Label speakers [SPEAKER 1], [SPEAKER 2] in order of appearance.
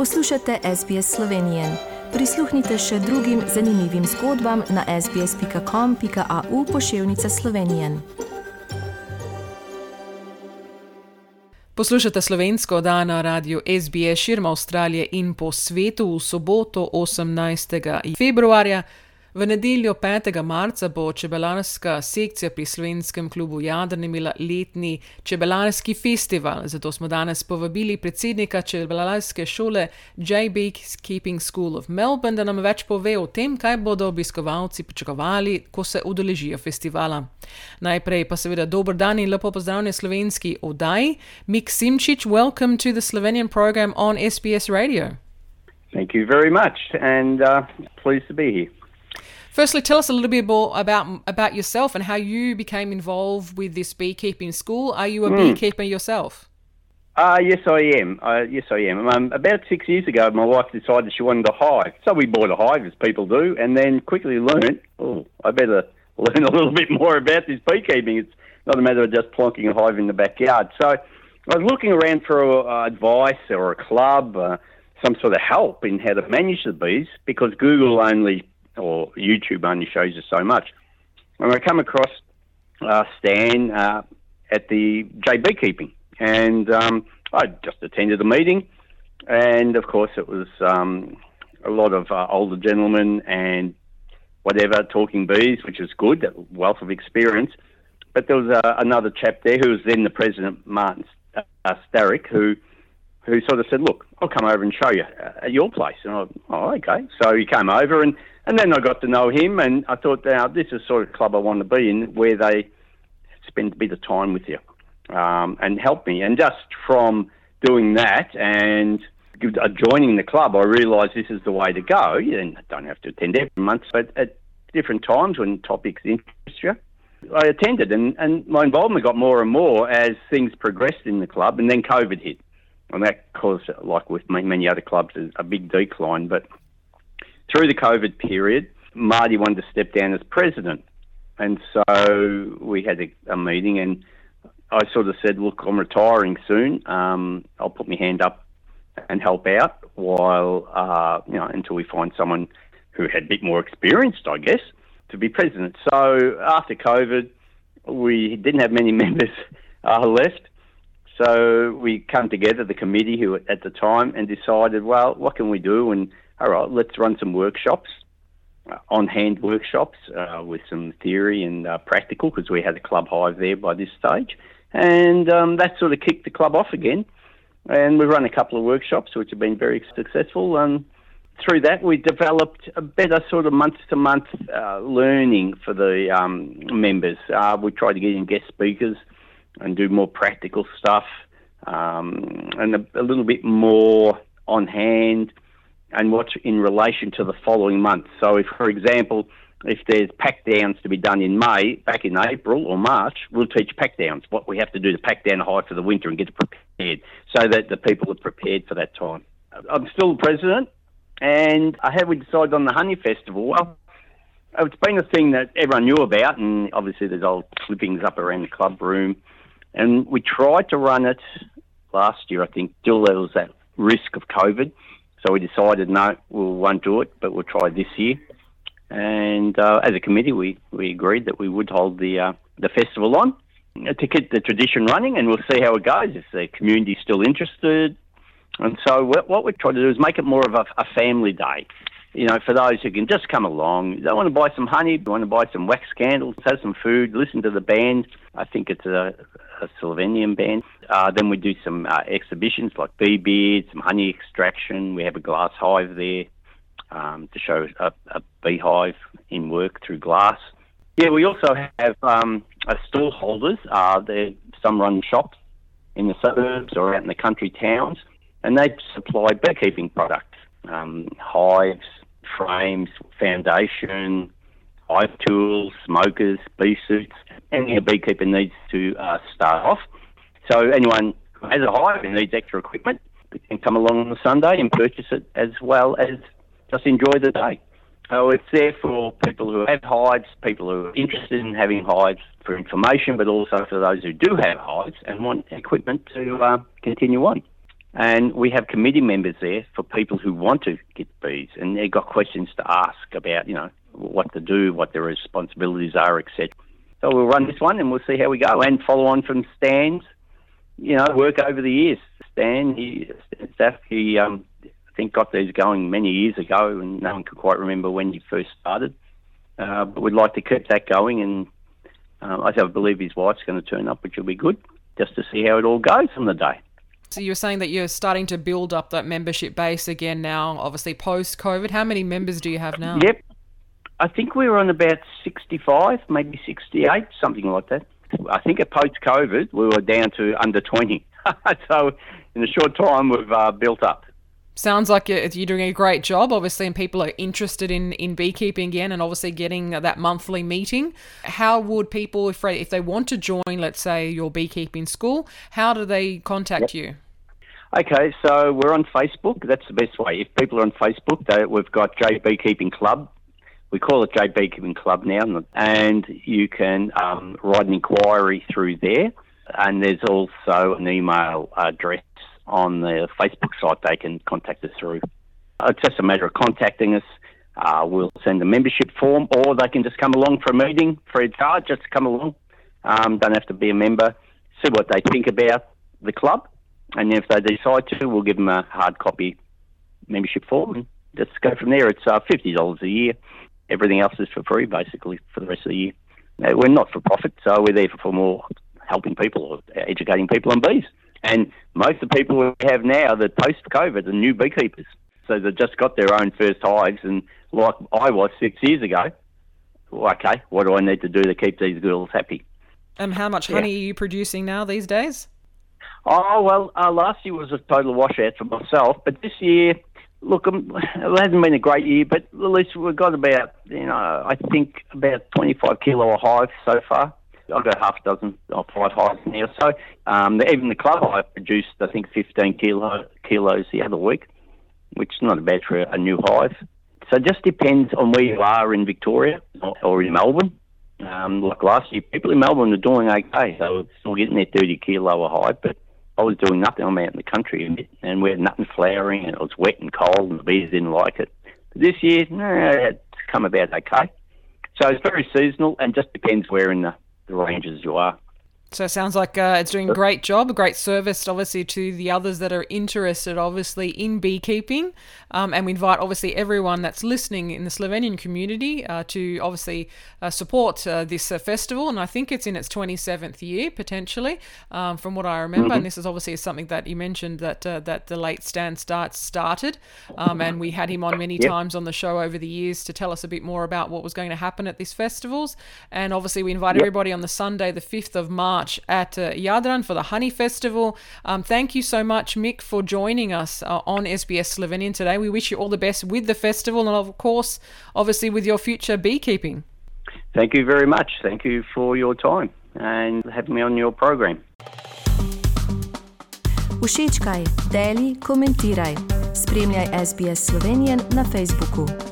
[SPEAKER 1] Poslušate SBS Slovenije. Prisluhnite še drugim zanimivim zgodbam na sbsp.com.au pošiljka Slovenije.
[SPEAKER 2] Poslušate slovensko dan na radiju SBS širma Avstralije in po svetu v soboto 18. februarja. V nedeljo 5. marca bo čebelarska sekcija pri slovenskem klubu Jadrn imela letni čebelarski festival. Zato smo danes povabili predsednika čebelarske šole J. Bake's Keeping School of Melbourne, da nam več pove o tem, kaj bodo obiskovalci pričakovali, ko se udeležijo festivala. Najprej pa seveda dober dan in lepo pozdravljen slovenski oddaji. Mik Simčič, welcome to the Slovenian program on SBS Radio.
[SPEAKER 3] Thank you very much and uh, pleased to be here.
[SPEAKER 2] Firstly, tell us a little bit more about about yourself and how you became involved with this beekeeping school. Are you a mm. beekeeper yourself?
[SPEAKER 3] Uh, yes, I am. Uh, yes, I am. Um, about six years ago, my wife decided she wanted a hive. So we bought a hive, as people do, and then quickly learned, oh, I better learn a little bit more about this beekeeping. It's not a matter of just plonking a hive in the backyard. So I was looking around for uh, advice or a club, uh, some sort of help in how to manage the bees, because Google only or YouTube only shows you so much. And I come across uh, Stan uh, at the J Beekeeping, and um, I just attended the meeting, and of course it was um, a lot of uh, older gentlemen and whatever talking bees, which is good, that wealth of experience. But there was uh, another chap there who was then the president, Martin uh, Starrick, who who sort of said, "Look, I'll come over and show you uh, at your place." And I, oh, okay. So he came over, and and then I got to know him, and I thought, now this is the sort of club I want to be in, where they spend a bit of time with you um, and help me. And just from doing that and uh, joining the club, I realised this is the way to go. You don't have to attend every month, but at different times when topics interest you. I attended, and, and my involvement got more and more as things progressed in the club, and then COVID hit. And that caused, like with many other clubs, a big decline. But through the COVID period, Marty wanted to step down as president. And so we had a, a meeting, and I sort of said, Look, I'm retiring soon. Um, I'll put my hand up and help out while, uh, you know, until we find someone who had a bit more experienced, I guess, to be president. So after COVID, we didn't have many members uh, left. So we come together, the committee who at the time, and decided, well, what can we do? And all right, let's run some workshops, uh, on hand workshops uh, with some theory and uh, practical, because we had a club hive there by this stage. And um, that sort of kicked the club off again. And we run a couple of workshops, which have been very successful. And through that, we developed a better sort of month to month learning for the um, members. Uh, we tried to get in guest speakers and do more practical stuff um, and a, a, little bit more on hand and what's in relation to the following month. So, if, for example, if there's pack downs to be done in May, back in April or March, we'll teach pack downs, what we have to do to pack down hive for the winter and get it prepared so that the people are prepared for that time. I'm still the president, and I have we decided on the Honey Festival. Well, it's been a thing that everyone knew about, and obviously there's old clippings up around the club room. And we tried to run it last year, I think, still there was that risk of COVID. So we decided, no, we won't do it, but we'll try this year. And uh, as a committee, we, we agreed that we would hold the uh, the festival on to keep the tradition running, and we'll see how it goes if the community's still interested. And so what we're trying to do is make it more of a, a family day. You know, for those who can just come along, they want to buy some honey, you want to buy some wax candles, have some food, listen to the band. I think it's a, a Slovenian band. Uh, then we do some uh, exhibitions like bee beard, some honey extraction. We have a glass hive there um, to show a, a beehive in work through glass. Yeah, we also have um, stall holders. Uh, some run shops in the suburbs or out in the country towns, and they supply beekeeping products, um, hives, frames, foundation, hive tools, smokers, bee suits. Any beekeeper needs to uh, start off. So anyone who has a hive and needs extra equipment can come along on the Sunday and purchase it as well as just enjoy the day. So it's there for people who have hives, people who are interested in having hives for information, but also for those who do have hives and want equipment to uh, continue on. And we have committee members there for people who want to get bees, and they've got questions to ask about, you know, what to do, what their responsibilities are, etc. So we'll run this one and we'll see how we go, and follow on from Stan's, you know, work over the years. Stan, he, Stan he, um, I think, got these going many years ago, and no one can quite remember when he first started. Uh, but we'd like to keep that going, and uh, I believe his wife's going to turn up, which will be good, just to see how it all goes on the day.
[SPEAKER 2] So you're saying that you're starting to build up that membership base again now, obviously post COVID. How many members do you have now?
[SPEAKER 3] Yep. I think we were on about 65, maybe 68, something like that. I think at post COVID, we were down to under 20. so in a short time, we've uh, built up.
[SPEAKER 2] Sounds like you're doing a great job, obviously, and people are interested in, in beekeeping again and obviously getting that monthly meeting. How would people, if they, if they want to join, let's say, your beekeeping school, how do they contact yep. you?
[SPEAKER 3] Okay, so we're on Facebook. That's the best way. If people are on Facebook, they, we've got J Beekeeping Club. We call it JB Beekeeping Club now, and you can um, write an inquiry through there. And there's also an email address on the Facebook site they can contact us through. It's just a matter of contacting us. Uh, we'll send a membership form, or they can just come along for a meeting free of charge. Just come along. Um, don't have to be a member. See what they think about the club, and if they decide to, we'll give them a hard copy membership form and just go from there. It's uh, fifty dollars a year. Everything else is for free, basically, for the rest of the year. We're not for profit, so we're there for more helping people or educating people on bees. And most of the people we have now that post COVID are new beekeepers. So they've just got their own first hives. And like I was six years ago, well, okay, what do I need to do to keep these girls happy?
[SPEAKER 2] And how much honey yeah. are you producing now these days?
[SPEAKER 3] Oh, well, uh, last year was a total washout for myself. But this year, look, um, it hasn't been a great year, but at least we've got about, you know, I think about 25 kilo a hive so far. I've got half a dozen or five hives now. So um, even the club hive produced, I think, 15 kilo, kilos the other week, which is not a bad for a new hive. So it just depends on where you are in Victoria or in Melbourne. Um, like last year, people in Melbourne are doing okay. They were still getting their 30 kilo a hive, but I was doing nothing. I'm out in the country and we had nothing flowering and it was wet and cold and the bees didn't like it. But this year, nah, it's come about okay. So it's very seasonal and just depends where in the the ranges you are.
[SPEAKER 2] So it sounds like uh, it's doing a great job, a great service, obviously, to the others that are interested, obviously, in beekeeping. Um, and we invite, obviously, everyone that's listening in the Slovenian community uh, to obviously uh, support uh, this uh, festival. And I think it's in its 27th year, potentially, um, from what I remember. Mm-hmm. And this is obviously something that you mentioned that uh, that the late Stan Starts started. Um, and we had him on many yep. times on the show over the years to tell us a bit more about what was going to happen at these festivals. And obviously, we invite yep. everybody on the Sunday, the 5th of March March at uh, Jadran for the Honey Festival. Um, thank you so much, Mick, for joining us uh, on SBS Slovenian today. We wish you all the best with the festival and, of course, obviously with your future beekeeping.
[SPEAKER 3] Thank you very much. Thank you for your time and having me on your program.
[SPEAKER 1] Všečkaj, deli, komentiraj. Spremljaj SBS Slovenijan na Facebooku.